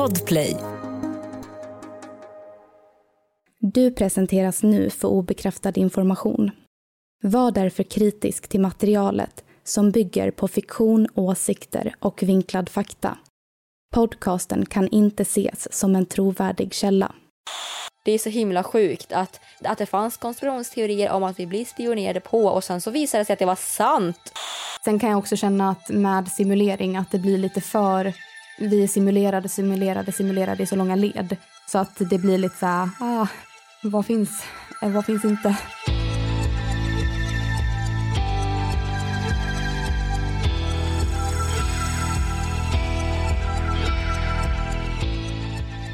Podplay. Du presenteras nu för obekräftad information. Var därför kritisk till materialet som bygger på fiktion, åsikter och vinklad fakta. Podcasten kan inte ses som en trovärdig källa. Det är så himla sjukt att, att det fanns konspirationsteorier om att vi blir spionerade på och sen så visade det sig att det var sant. Sen kan jag också känna att med simulering att det blir lite för... Vi är simulerade, simulerade, simulerade i så långa led. Så att det blir lite så här, ah, vad finns, eh, vad finns inte?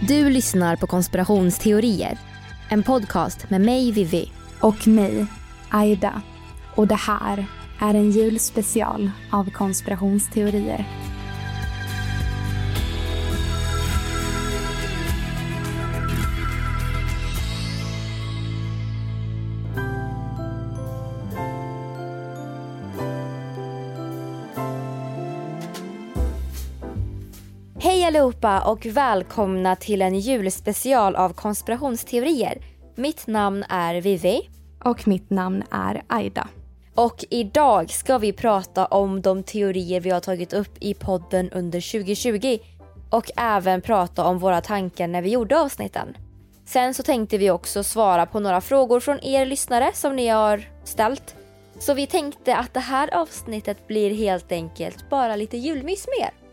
Du lyssnar på konspirationsteorier. En podcast med mig, Vivi. Och mig, Aida. Och det här är en julspecial av konspirationsteorier. Allihopa och välkomna till en julspecial av konspirationsteorier. Mitt namn är Vivi. Och mitt namn är Aida. Och idag ska vi prata om de teorier vi har tagit upp i podden under 2020 och även prata om våra tankar när vi gjorde avsnitten. Sen så tänkte vi också svara på några frågor från er lyssnare som ni har ställt. Så vi tänkte att det här avsnittet blir helt enkelt bara lite julmys med er.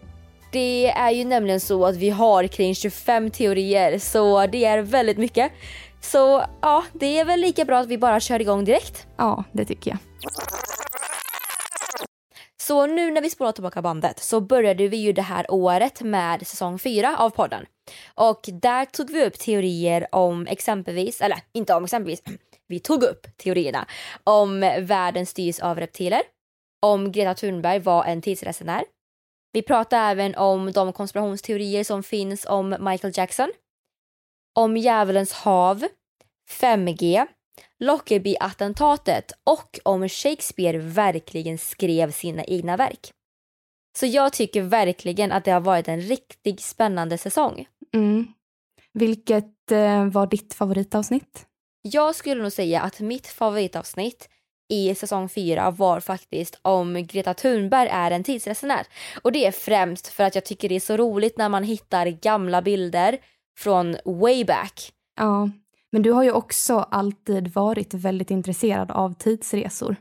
Det är ju nämligen så att vi har kring 25 teorier så det är väldigt mycket. Så ja, det är väl lika bra att vi bara kör igång direkt. Ja, det tycker jag. Så nu när vi spolar tillbaka bandet så började vi ju det här året med säsong 4 av podden. Och där tog vi upp teorier om exempelvis, eller inte om exempelvis, vi tog upp teorierna om världen styrs av reptiler, om Greta Thunberg var en tidsresenär. Vi pratade även om de konspirationsteorier som finns om Michael Jackson, om djävulens hav, 5G, Lockerbie-attentatet och om Shakespeare verkligen skrev sina egna verk. Så jag tycker verkligen att det har varit en riktigt spännande säsong. Mm. Vilket eh, var ditt favoritavsnitt? Jag skulle nog säga att mitt favoritavsnitt i säsong 4 var faktiskt om Greta Thunberg är en tidsresenär. Och det är främst för att jag tycker det är så roligt när man hittar gamla bilder från way back. Ja, men du har ju också alltid varit väldigt intresserad av tidsresor.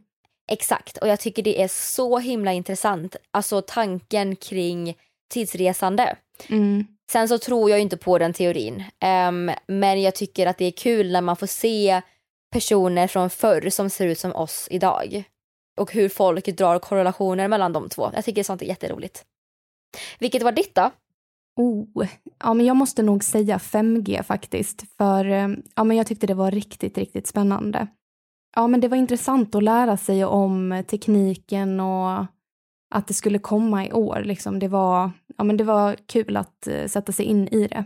Exakt, och jag tycker det är så himla intressant, alltså tanken kring tidsresande. Mm. Sen så tror jag inte på den teorin, um, men jag tycker att det är kul när man får se personer från förr som ser ut som oss idag. Och hur folk drar korrelationer mellan de två. Jag tycker sånt är jätteroligt. Vilket var ditt då? Oh, ja men jag måste nog säga 5G faktiskt. För eh, ja, men jag tyckte det var riktigt, riktigt spännande. Ja men det var intressant att lära sig om tekniken och att det skulle komma i år. Liksom. Det, var, ja, men det var kul att eh, sätta sig in i det.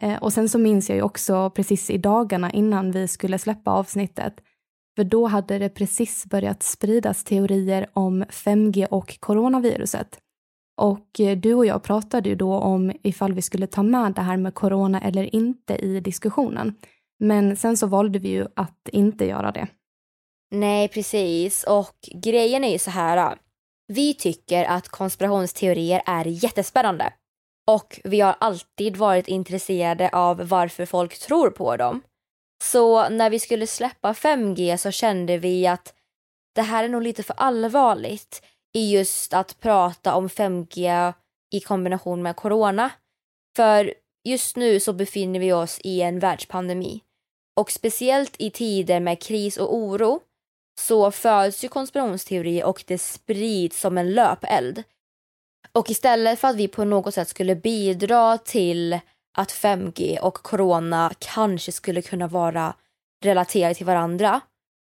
Eh, och sen så minns jag ju också precis i dagarna innan vi skulle släppa avsnittet, för då hade det precis börjat spridas teorier om 5G och coronaviruset. Och eh, du och jag pratade ju då om ifall vi skulle ta med det här med corona eller inte i diskussionen. Men sen så valde vi ju att inte göra det. Nej, precis. Och grejen är ju så här. Ah, vi tycker att konspirationsteorier är jättespännande. Och vi har alltid varit intresserade av varför folk tror på dem. Så när vi skulle släppa 5G så kände vi att det här är nog lite för allvarligt i just att prata om 5G i kombination med corona. För just nu så befinner vi oss i en världspandemi. Och speciellt i tider med kris och oro så föds ju konspirationsteorier och det sprids som en löpeld. Och istället för att vi på något sätt skulle bidra till att 5G och corona kanske skulle kunna vara relaterade till varandra,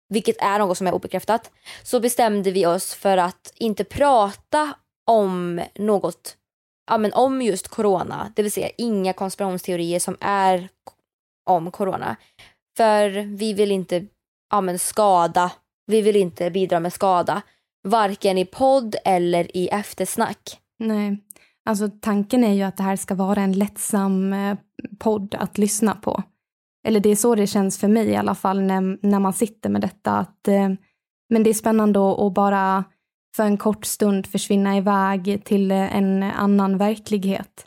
vilket är något som är obekräftat, så bestämde vi oss för att inte prata om något, ja men om just corona, det vill säga inga konspirationsteorier som är om corona. För vi vill inte ja men skada, vi vill inte bidra med skada, varken i podd eller i eftersnack. Nej, Alltså tanken är ju att det här ska vara en lättsam eh, podd att lyssna på. Eller det är så det känns för mig i alla fall när, när man sitter med detta. Att, eh, men det är spännande att, bara för en kort stund försvinna iväg till eh, en annan verklighet.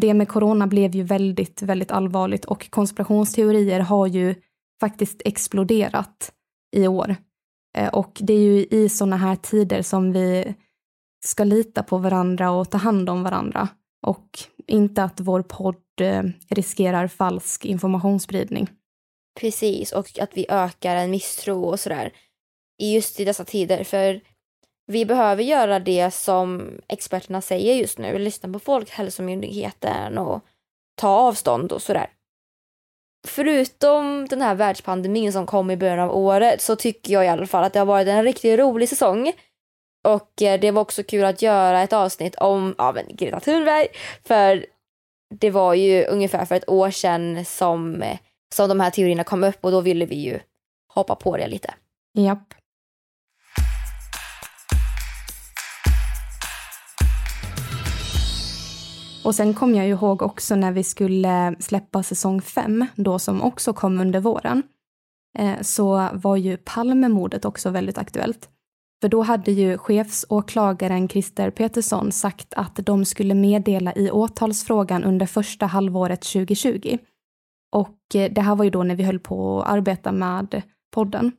Det med corona blev ju väldigt, väldigt allvarligt och konspirationsteorier har ju faktiskt exploderat i år. Eh, och det är ju i sådana här tider som vi ska lita på varandra och ta hand om varandra. Och inte att vår podd eh, riskerar falsk informationsspridning. Precis, och att vi ökar en misstro och sådär. Just i dessa tider, för vi behöver göra det som experterna säger just nu. Lyssna på Folkhälsomyndigheten och ta avstånd och sådär. Förutom den här världspandemin som kom i början av året så tycker jag i alla fall att det har varit en riktigt rolig säsong. Och eh, det var också kul att göra ett avsnitt om ja, men Greta Thunberg. För det var ju ungefär för ett år sedan som, eh, som de här teorierna kom upp och då ville vi ju hoppa på det lite. Japp. Och sen kom jag ihåg också när vi skulle släppa säsong fem, då som också kom under våren, eh, så var ju Palmemordet också väldigt aktuellt. För då hade ju chefsåklagaren Christer Petersson sagt att de skulle meddela i åtalsfrågan under första halvåret 2020. Och eh, det här var ju då när vi höll på att arbeta med podden.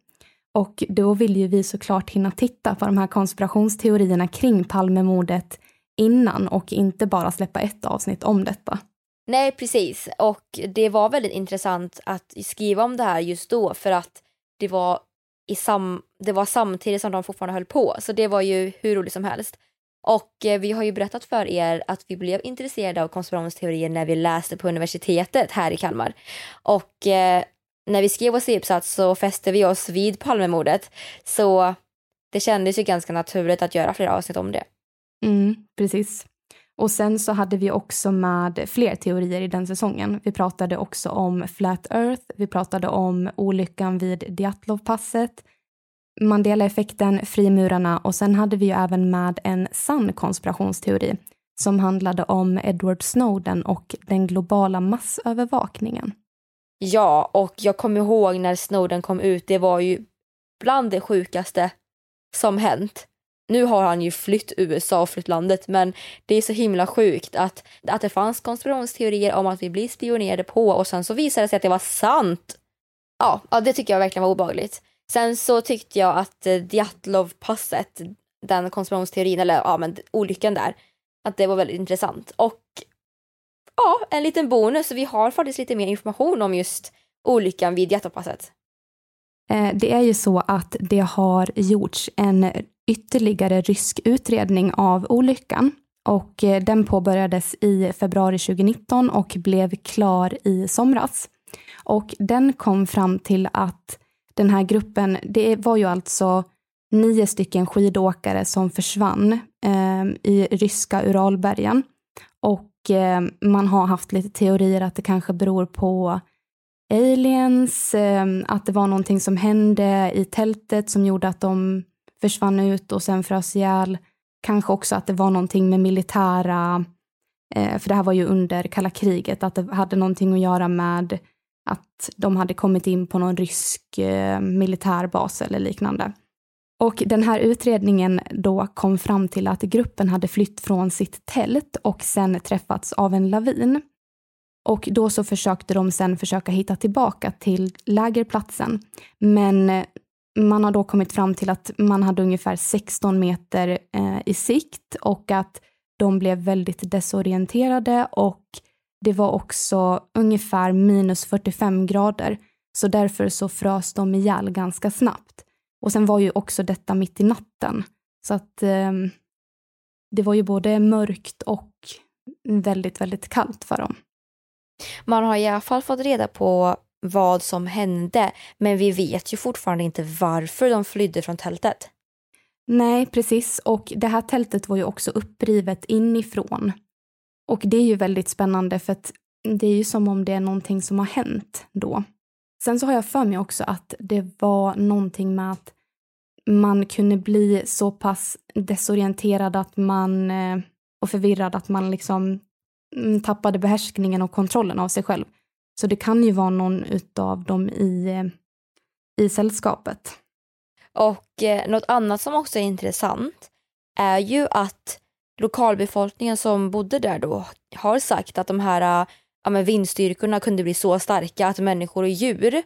Och då vill ju vi såklart hinna titta på de här konspirationsteorierna kring Palmemordet innan och inte bara släppa ett avsnitt om detta. Nej, precis. Och det var väldigt intressant att skriva om det här just då för att det var, i sam det var samtidigt som de fortfarande höll på. Så det var ju hur roligt som helst. Och eh, vi har ju berättat för er att vi blev intresserade av konspirationsteorier när vi läste på universitetet här i Kalmar. Och eh, när vi skrev vår C-uppsats så fäste vi oss vid Palmemordet. Så det kändes ju ganska naturligt att göra flera avsnitt om det. Mm, precis. Och sen så hade vi också med fler teorier i den säsongen. Vi pratade också om Flat Earth, vi pratade om olyckan vid Djatlovpasset, Mandela-effekten, frimurarna och sen hade vi ju även med en sann konspirationsteori som handlade om Edward Snowden och den globala massövervakningen. Ja, och jag kommer ihåg när Snowden kom ut, det var ju bland det sjukaste som hänt nu har han ju flytt USA och flytt landet men det är så himla sjukt att, att det fanns konspirationsteorier om att vi blir spionerade på och sen så visade det sig att det var sant. Ja, ja det tycker jag verkligen var obehagligt. Sen så tyckte jag att eh, Djatlov-passet, den konspirationsteorin, eller ja men olyckan där, att det var väldigt intressant. Och ja, en liten bonus, vi har faktiskt lite mer information om just olyckan vid Djatlov-passet. Eh, det är ju så att det har gjorts en ytterligare rysk utredning av olyckan och eh, den påbörjades i februari 2019 och blev klar i somras. Och den kom fram till att den här gruppen, det var ju alltså nio stycken skidåkare som försvann eh, i ryska Uralbergen. Och eh, man har haft lite teorier att det kanske beror på aliens, eh, att det var någonting som hände i tältet som gjorde att de försvann ut och sen frös ihjäl. Kanske också att det var någonting med militära, eh, för det här var ju under kalla kriget, att det hade någonting att göra med att de hade kommit in på någon rysk eh, militärbas eller liknande. Och den här utredningen då kom fram till att gruppen hade flytt från sitt tält och sen träffats av en lavin. Och då så försökte de sen försöka hitta tillbaka till lägerplatsen. Men eh, man har då kommit fram till att man hade ungefär 16 meter eh, i sikt och att de blev väldigt desorienterade och det var också ungefär minus 45 grader. Så därför så frös de ihjäl ganska snabbt. Och sen var ju också detta mitt i natten. Så att eh, det var ju både mörkt och väldigt, väldigt kallt för dem. Man har i alla fall fått reda på vad som hände, men vi vet ju fortfarande inte varför de flydde från tältet. Nej, precis. Och det här tältet var ju också upprivet inifrån. Och det är ju väldigt spännande för att det är ju som om det är någonting som har hänt då. Sen så har jag för mig också att det var någonting med att man kunde bli så pass desorienterad att man eh, och förvirrad att man liksom mm, tappade behärskningen och kontrollen av sig själv. Så det kan ju vara någon utav dem i, eh, i sällskapet. Och eh, något annat som också är intressant är ju att lokalbefolkningen som bodde där då har sagt att de här äh, ja, men vindstyrkorna kunde bli så starka att människor och djur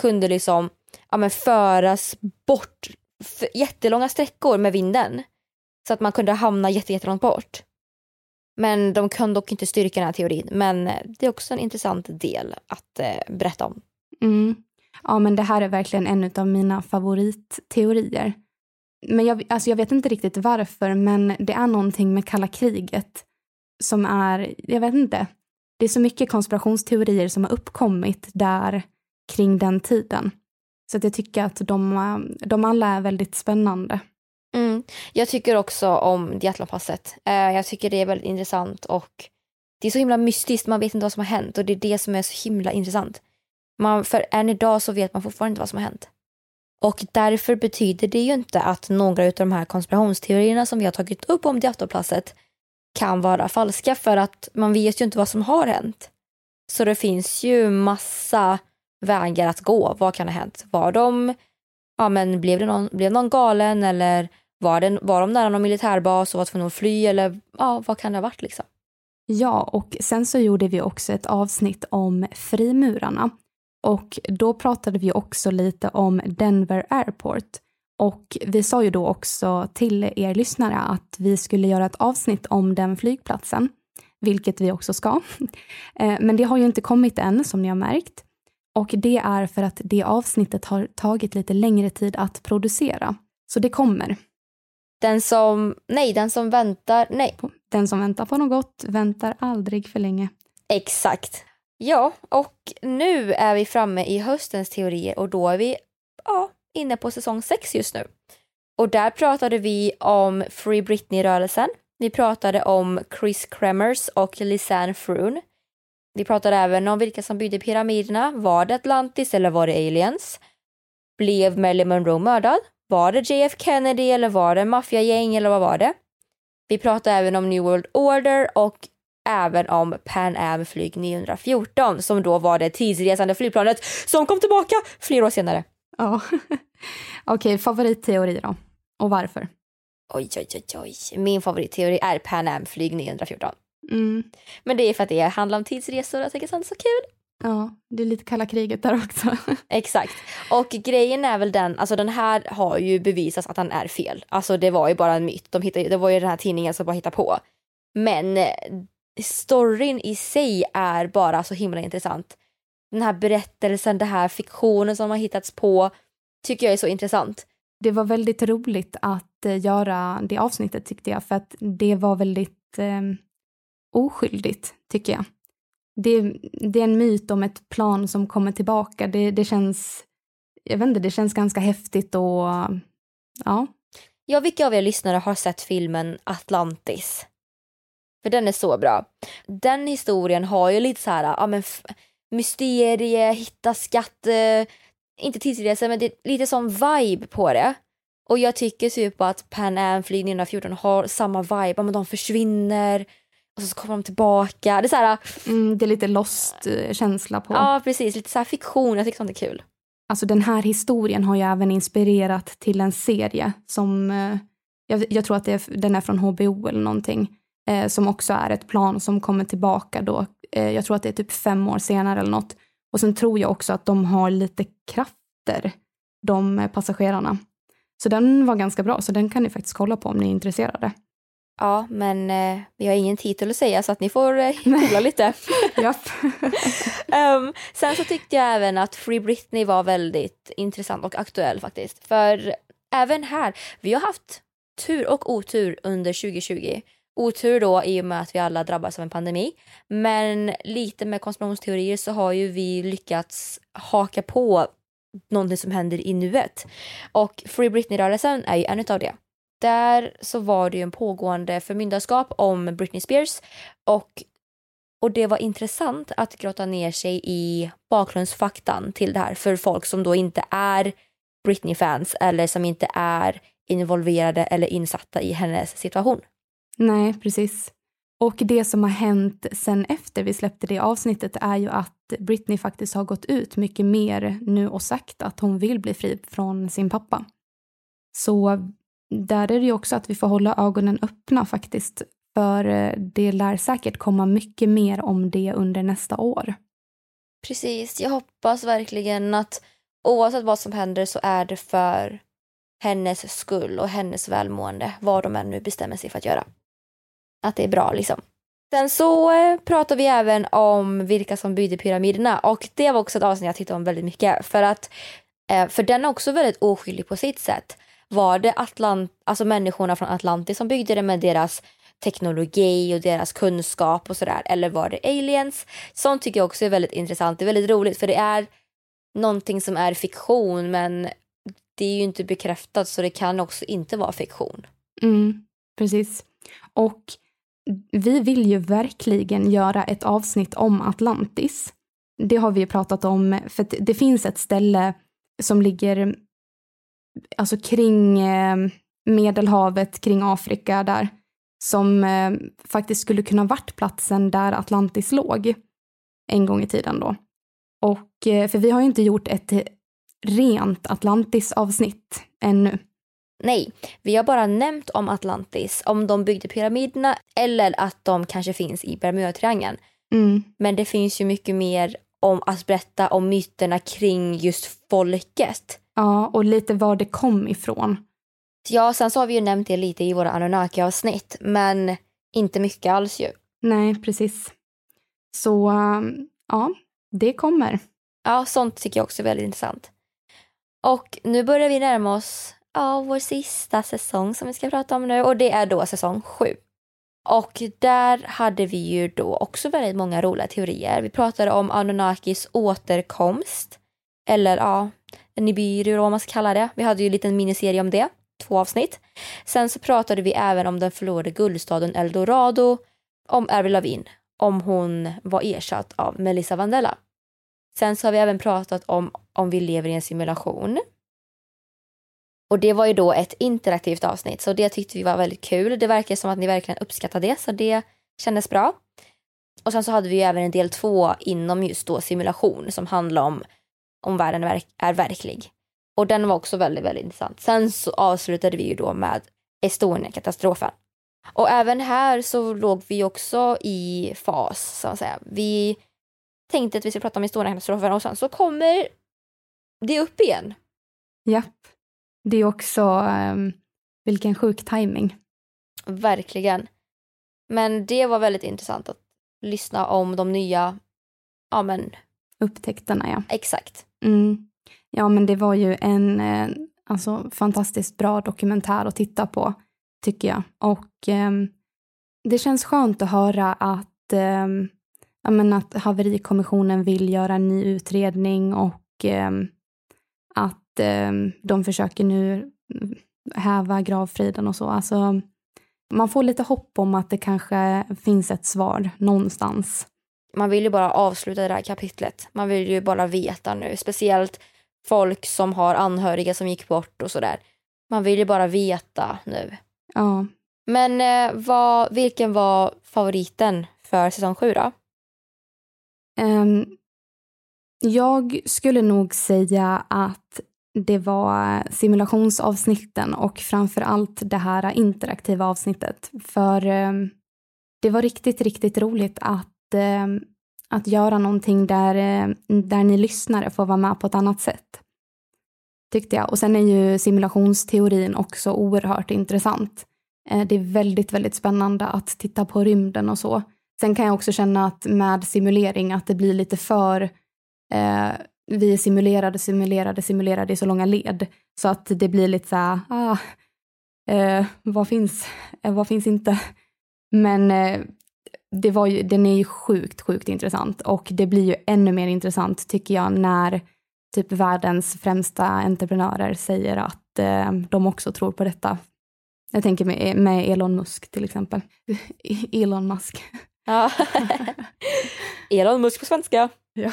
kunde liksom ja, men föras bort för jättelånga sträckor med vinden. Så att man kunde hamna jättelångt bort. Men de kan dock inte styrka den här teorin. Men äh, det är också en intressant del att eh, berätta om. Mm. Ja, men det här är verkligen en av mina favoritteorier. Men jag, alltså jag vet inte riktigt varför, men det är någonting med kalla kriget som är, jag vet inte, det är så mycket konspirationsteorier som har uppkommit där kring den tiden. Så att jag tycker att de, de alla är väldigt spännande. Mm. Jag tycker också om Diatlonpasset. Eh, jag tycker det är väldigt intressant och det är så himla mystiskt, man vet inte vad som har hänt och det är det som är så himla intressant. Man, för än idag så vet man fortfarande inte vad som har hänt. Och därför betyder det ju inte att några av de här konspirationsteorierna som vi har tagit upp om Diatlonpasset kan vara falska för att man vet ju inte vad som har hänt. Så det finns ju massa vägar att gå. Vad kan ha hänt? Var de, ja men blev, det någon, blev någon galen eller var, det, var de nära någon militärbas och var tvungna att fly eller ja, vad kan det ha varit liksom? Ja, och sen så gjorde vi också ett avsnitt om frimurarna. Och då pratade vi också lite om Denver Airport. Och vi sa ju då också till er lyssnare att vi skulle göra ett avsnitt om den flygplatsen, vilket vi också ska. Eh, men det har ju inte kommit än, som ni har märkt. Och det är för att det avsnittet har tagit lite längre tid att producera. Så det kommer. Den som, nej, den som väntar, nej. Den som väntar på något väntar aldrig för länge. Exakt. Ja, och nu är vi framme i höstens teorier och då är vi ja, inne på säsong 6 just nu. Och där pratade vi om Free Britney-rörelsen. Vi pratade om Chris Kremers och Lisanne Froon. Vi pratade även om vilka som byggde pyramiderna. Var det Atlantis eller var det aliens? Blev Marilyn Monroe mördad? Var det JF Kennedy eller var det maffiagäng eller vad var det? Vi pratade även om New World Order och även om Pan Am flyg 914 som då var det tidsresande flygplanet som kom tillbaka flera år senare. Ja, okej, favoritteori då? Och varför? Oj, oj, oj, oj. Min favoritteori är Pan Am flyg 914. Mm. Men det är för att det handlar om tidsresor och jag tycker sånt är så kul. Ja, det är lite kalla kriget där också. Exakt. Och grejen är väl den, alltså den här har ju bevisats att den är fel. Alltså det var ju bara en myt. De hittade, det var ju den här tidningen som bara hittade på. Men storyn i sig är bara så himla intressant. Den här berättelsen, den här fiktionen som har hittats på tycker jag är så intressant. Det var väldigt roligt att eh, göra det avsnittet tyckte jag för att det var väldigt eh, oskyldigt tycker jag. Det, det, är en myt om ett plan som kommer tillbaka. Det, det känns, jag vet inte, det känns ganska häftigt och ja. Ja, vilka av er lyssnare har sett filmen Atlantis? För den är så bra. Den historien har ju lite så här, ja men mysterie, hitta skatt, eh, inte tidsresa men det är lite sån vibe på det. Och jag tycker typ att Pan Am Flyg 914 har samma vibe, men de försvinner och så kommer de tillbaka. Det är så här, mm, det är lite lost-känsla på. Ja, precis. Lite så här fiktion. Jag tycker sånt är kul. Alltså den här historien har ju även inspirerat till en serie som, eh, jag, jag, tror att är, den är från HBO eller någonting, eh, som också är ett plan som kommer tillbaka då. Eh, jag tror att det är typ fem år senare eller något. Och sen tror jag också att de har lite krafter, de passagerarna. Så den var ganska bra, så den kan ni faktiskt kolla på om ni är intresserade. Ja, men eh, vi har ingen titel att säga så att ni får eh, lite. um, sen så tyckte jag även att Free Britney var väldigt intressant och aktuell faktiskt. För även här, vi har haft tur och otur under 2020. Otur då i och med att vi alla drabbas av en pandemi. Men lite med konspirationsteorier så har ju vi lyckats haka på någonting som händer i nuet. Och Free Britney-rörelsen är ju en av det där så var det ju en pågående förmyndarskap om Britney Spears och, och det var intressant att grotta ner sig i bakgrundsfaktan till det här för folk som då inte är Britney-fans eller som inte är involverade eller insatta i hennes situation. Nej, precis. Och det som har hänt sen efter vi släppte det avsnittet är ju att Britney faktiskt har gått ut mycket mer nu och sagt att hon vill bli fri från sin pappa. Så där är det ju också att vi får hålla ögonen öppna faktiskt. För eh, det lär säkert komma mycket mer om det under nästa år. Precis, jag hoppas verkligen att oavsett vad som händer så är det för hennes skull och hennes välmående, vad de än nu bestämmer sig för att göra. Att det är bra liksom. Sen så eh, pratar vi även om vilka som byggde pyramiderna och det var också ett avsnitt jag tyckte om väldigt mycket för att eh, för den är också väldigt oskyldig på sitt sätt. Var det Atlant alltså människorna från Atlantis som byggde det med deras teknologi och deras kunskap och sådär eller var det aliens? Sånt tycker jag också är väldigt intressant. Det är väldigt roligt för det är någonting som är fiktion men det är ju inte bekräftat så det kan också inte vara fiktion. Mm, precis. Och vi vill ju verkligen göra ett avsnitt om Atlantis. Det har vi ju pratat om, för det finns ett ställe som ligger alltså kring eh, Medelhavet, kring Afrika där, som eh, faktiskt skulle kunna varit platsen där Atlantis låg en gång i tiden då. Och eh, för vi har ju inte gjort ett rent Atlantis-avsnitt ännu. Nej, vi har bara nämnt om Atlantis, om de byggde pyramiderna eller att de kanske finns i Bermudatriangeln. Mm. Men det finns ju mycket mer om att berätta om myterna kring just folket. Ja, och lite var det kom ifrån. Ja, sen så har vi ju nämnt det lite i våra Anunnaki-avsnitt, men inte mycket alls ju. Nej, precis. Så um, ja, det kommer. Ja, sånt tycker jag också är väldigt intressant. Och nu börjar vi närma oss ja, vår sista säsong som vi ska prata om nu och det är då säsong sju. Och där hade vi ju då också väldigt många roliga teorier. Vi pratade om Anunnakis återkomst. Eller ja, Nibiru vad man ska kalla det. Vi hade ju en liten miniserie om det, två avsnitt. Sen så pratade vi även om den förlorade guldstaden Eldorado, om Avril Lavigne, om hon var ersatt av Melissa Vandella. Sen så har vi även pratat om om vi lever i en simulation. Och det var ju då ett interaktivt avsnitt så det tyckte vi var väldigt kul. Det verkar som att ni verkligen uppskattade det så det kändes bra. Och sen så hade vi ju även en del två inom just då simulation som handlar om om världen är verklig. Och den var också väldigt, väldigt intressant. Sen så avslutade vi ju då med Estonia-katastrofen. Och även här så låg vi också i fas, så att säga. Vi tänkte att vi skulle prata om Estonia-katastrofen och sen så kommer det upp igen. Japp. Det är också, um, vilken sjuk timing. Verkligen. Men det var väldigt intressant att lyssna om de nya, ja men. Upptäckterna ja. Exakt. Mm. Ja men det var ju en eh, alltså, fantastiskt bra dokumentär att titta på, tycker jag. Och eh, det känns skönt att höra att, eh, ja, men att haverikommissionen vill göra en ny utredning och eh, att de försöker nu häva gravfriden och så. Alltså, man får lite hopp om att det kanske finns ett svar någonstans. Man vill ju bara avsluta det här kapitlet. Man vill ju bara veta nu, speciellt folk som har anhöriga som gick bort och sådär. Man vill ju bara veta nu. Ja. Men eh, vad, vilken var favoriten för säsong sju då? Um, jag skulle nog säga att det var simulationsavsnitten och framför allt det här interaktiva avsnittet. För ehm, det var riktigt, riktigt roligt att, ehm, att göra någonting där, ehm, där ni lyssnare får vara med på ett annat sätt. Tyckte jag. Och sen är ju simulationsteorin också oerhört intressant. Eh, det är väldigt, väldigt spännande att titta på rymden och så. Sen kan jag också känna att med simulering att det blir lite för eh, vi är simulerade, simulerade, simulerade i så långa led. Så att det blir lite så här, ah, eh, vad finns, eh, vad finns inte? Men eh, det var ju, den är ju sjukt, sjukt intressant och det blir ju ännu mer intressant tycker jag när typ världens främsta entreprenörer säger att eh, de också tror på detta. Jag tänker med, med Elon Musk till exempel. Elon Musk. Ja. Elon Musk på svenska. Ja.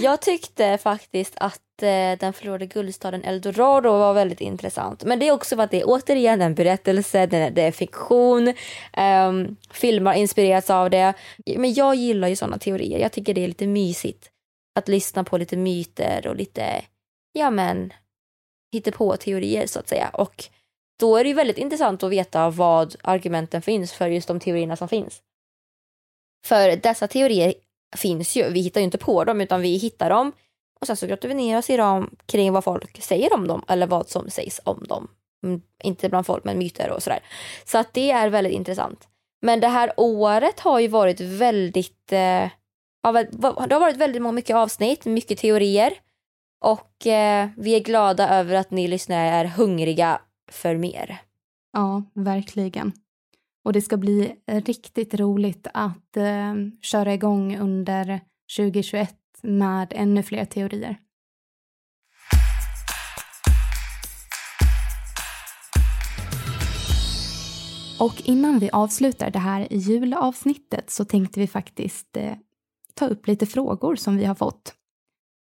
Jag tyckte faktiskt att eh, den förlorade guldstaden Eldorado var väldigt intressant. Men det är också för att det är återigen en berättelse, det är fiktion, eh, filmer inspirerats av det. Men jag gillar ju sådana teorier, jag tycker det är lite mysigt att lyssna på lite myter och lite, ja men, på teorier så att säga. Och då är det ju väldigt intressant att veta vad argumenten finns för just de teorierna som finns. För dessa teorier finns ju, vi hittar ju inte på dem utan vi hittar dem och sen så grottar vi ner oss i dem kring vad folk säger om dem eller vad som sägs om dem. Mm, inte bland folk men myter och sådär. Så att det är väldigt intressant. Men det här året har ju varit väldigt, eh, det har varit väldigt mycket avsnitt, mycket teorier och eh, vi är glada över att ni lyssnare är hungriga för mer. Ja, verkligen. Och det ska bli riktigt roligt att eh, köra igång under 2021 med ännu fler teorier. Och innan vi avslutar det här julavsnittet så tänkte vi faktiskt eh, ta upp lite frågor som vi har fått.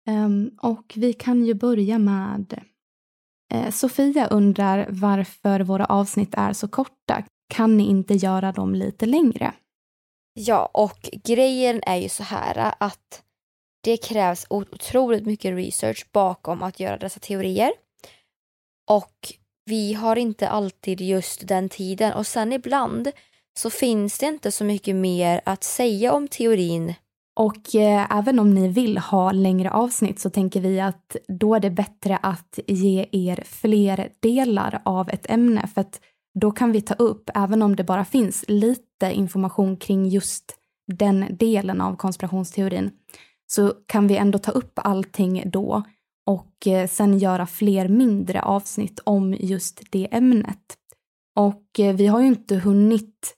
Um, och vi kan ju börja med eh, Sofia undrar varför våra avsnitt är så korta. Kan ni inte göra dem lite längre? Ja, och grejen är ju så här att det krävs otroligt mycket research bakom att göra dessa teorier. Och vi har inte alltid just den tiden och sen ibland så finns det inte så mycket mer att säga om teorin. Och eh, även om ni vill ha längre avsnitt så tänker vi att då är det bättre att ge er fler delar av ett ämne för att då kan vi ta upp, även om det bara finns lite information kring just den delen av konspirationsteorin, så kan vi ändå ta upp allting då och eh, sen göra fler mindre avsnitt om just det ämnet. Och eh, vi har ju inte hunnit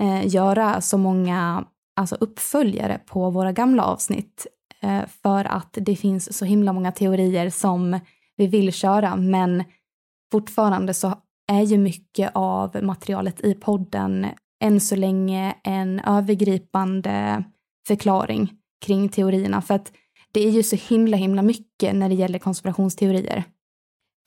eh, göra så många alltså uppföljare på våra gamla avsnitt eh, för att det finns så himla många teorier som vi vill köra men fortfarande så är ju mycket av materialet i podden än så länge en övergripande förklaring kring teorierna för att det är ju så himla himla mycket när det gäller konspirationsteorier.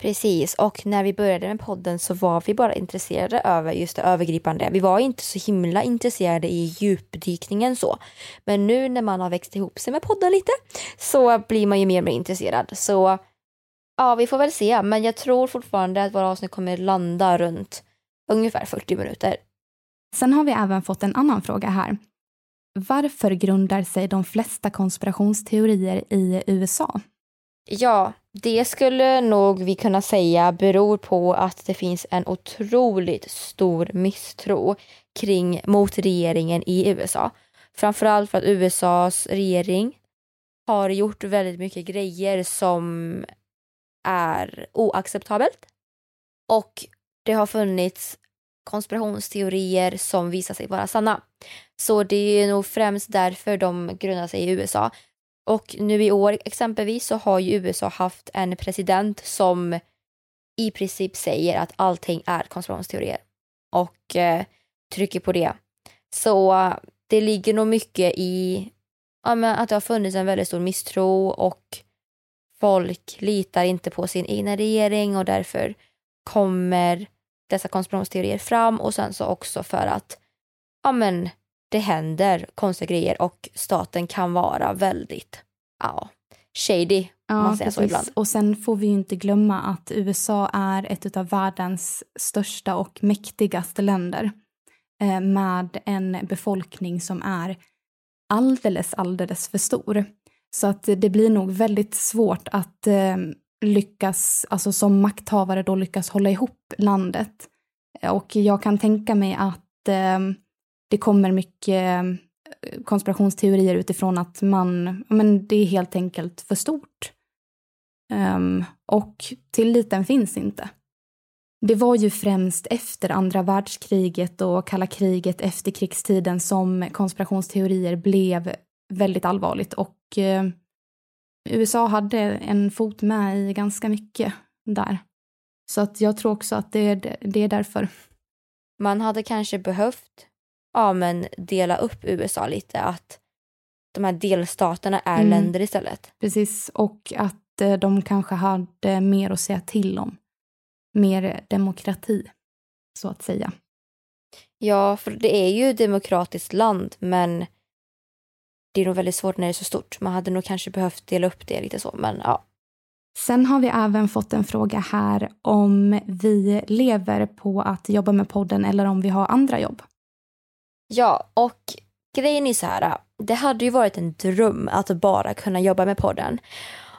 Precis, och när vi började med podden så var vi bara intresserade över just det övergripande. Vi var inte så himla intresserade i djupdykningen så. Men nu när man har växt ihop sig med podden lite så blir man ju mer och mer intresserad. Så ja, vi får väl se. Men jag tror fortfarande att våra avsnitt kommer landa runt ungefär 40 minuter. Sen har vi även fått en annan fråga här. Varför grundar sig de flesta konspirationsteorier i USA? Ja, det skulle nog vi kunna säga beror på att det finns en otroligt stor misstro kring mot regeringen i USA. Framförallt för att USAs regering har gjort väldigt mycket grejer som är oacceptabelt. Och det har funnits konspirationsteorier som visar sig vara sanna. Så det är nog främst därför de grundar sig i USA. Och nu i år exempelvis så har ju USA haft en president som i princip säger att allting är konspirationsteorier och eh, trycker på det. Så eh, det ligger nog mycket i ja, men att det har funnits en väldigt stor misstro och folk litar inte på sin egna regering och därför kommer dessa konspirationsteorier fram och sen så också för att ja men det händer konstiga grejer och staten kan vara väldigt ja, shady. Ja, man säger så ibland. Och sen får vi ju inte glömma att USA är ett av världens största och mäktigaste länder eh, med en befolkning som är alldeles, alldeles för stor. Så att det blir nog väldigt svårt att eh, lyckas, alltså som makthavare då lyckas hålla ihop landet. Och jag kan tänka mig att eh, det kommer mycket eh, konspirationsteorier utifrån att man, men det är helt enkelt för stort. Um, och tilliten finns inte. Det var ju främst efter andra världskriget och kalla kriget, efter krigstiden, som konspirationsteorier blev väldigt allvarligt och eh, USA hade en fot med i ganska mycket där. Så att jag tror också att det är, det är därför. Man hade kanske behövt ja, men dela upp USA lite, att de här delstaterna är mm. länder istället. Precis, och att eh, de kanske hade mer att säga till om. Mer demokrati, så att säga. Ja, för det är ju ett demokratiskt land, men det är nog väldigt svårt när det är så stort. Man hade nog kanske behövt dela upp det lite så, men ja. Sen har vi även fått en fråga här om vi lever på att jobba med podden eller om vi har andra jobb. Ja, och grejen är så här. Det hade ju varit en dröm att bara kunna jobba med podden.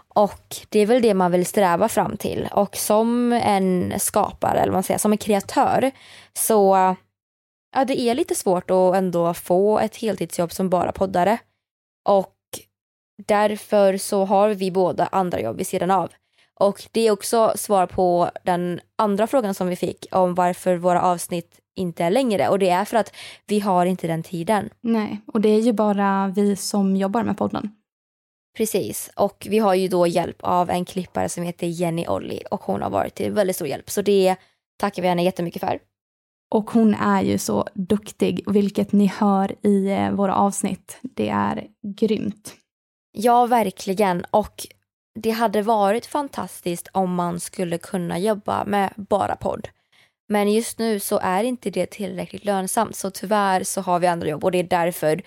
Och det är väl det man vill sträva fram till. Och som en skapare, eller vad man säger, som en kreatör, så ja, det är lite svårt att ändå få ett heltidsjobb som bara poddare. Och därför så har vi båda andra jobb vid sidan av. Och det är också svar på den andra frågan som vi fick om varför våra avsnitt inte är längre och det är för att vi har inte den tiden. Nej, och det är ju bara vi som jobbar med podden. Precis, och vi har ju då hjälp av en klippare som heter Jenny Olli och hon har varit till väldigt stor hjälp så det tackar vi henne jättemycket för. Och hon är ju så duktig, vilket ni hör i eh, våra avsnitt. Det är grymt. Ja, verkligen. Och det hade varit fantastiskt om man skulle kunna jobba med bara podd. Men just nu så är inte det tillräckligt lönsamt så tyvärr så har vi andra jobb och det är därför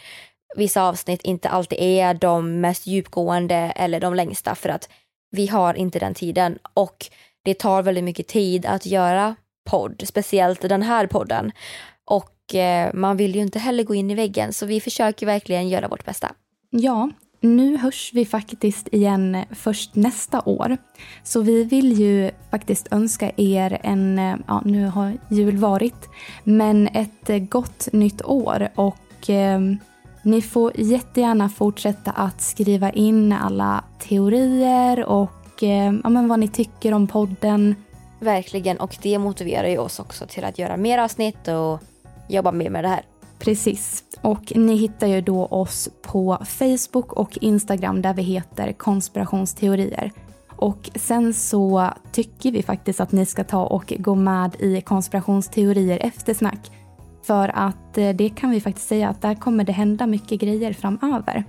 vissa avsnitt inte alltid är de mest djupgående eller de längsta för att vi har inte den tiden och det tar väldigt mycket tid att göra podd, speciellt den här podden. Och eh, man vill ju inte heller gå in i väggen så vi försöker verkligen göra vårt bästa. Ja, nu hörs vi faktiskt igen först nästa år. Så vi vill ju faktiskt önska er en, eh, ja nu har jul varit, men ett eh, gott nytt år och eh, ni får jättegärna fortsätta att skriva in alla teorier och eh, ja, men vad ni tycker om podden. Verkligen, och det motiverar ju oss också till att göra mer avsnitt och jobba mer med det här. Precis. Och ni hittar ju då oss på Facebook och Instagram där vi heter konspirationsteorier. Och sen så tycker vi faktiskt att ni ska ta och gå med i konspirationsteorier eftersnack. För att eh, det kan vi faktiskt säga att där kommer det hända mycket grejer framöver.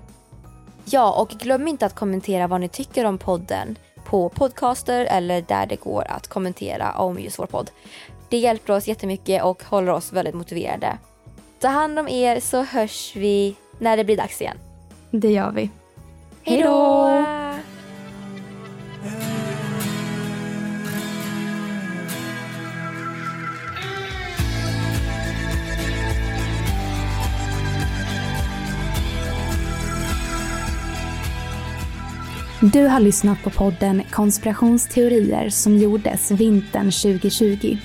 Ja, och glöm inte att kommentera vad ni tycker om podden på podcaster eller där det går att kommentera om just vår podd. Det hjälper oss jättemycket och håller oss väldigt motiverade. Ta hand om er så hörs vi när det blir dags igen. Det gör vi. Hej då! Du har lyssnat på podden Konspirationsteorier som gjordes vintern 2020.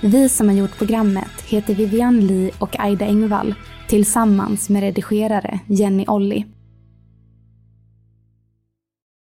Vi som har gjort programmet heter Vivian Lee och Aida Engvall tillsammans med redigerare Jenny Olli.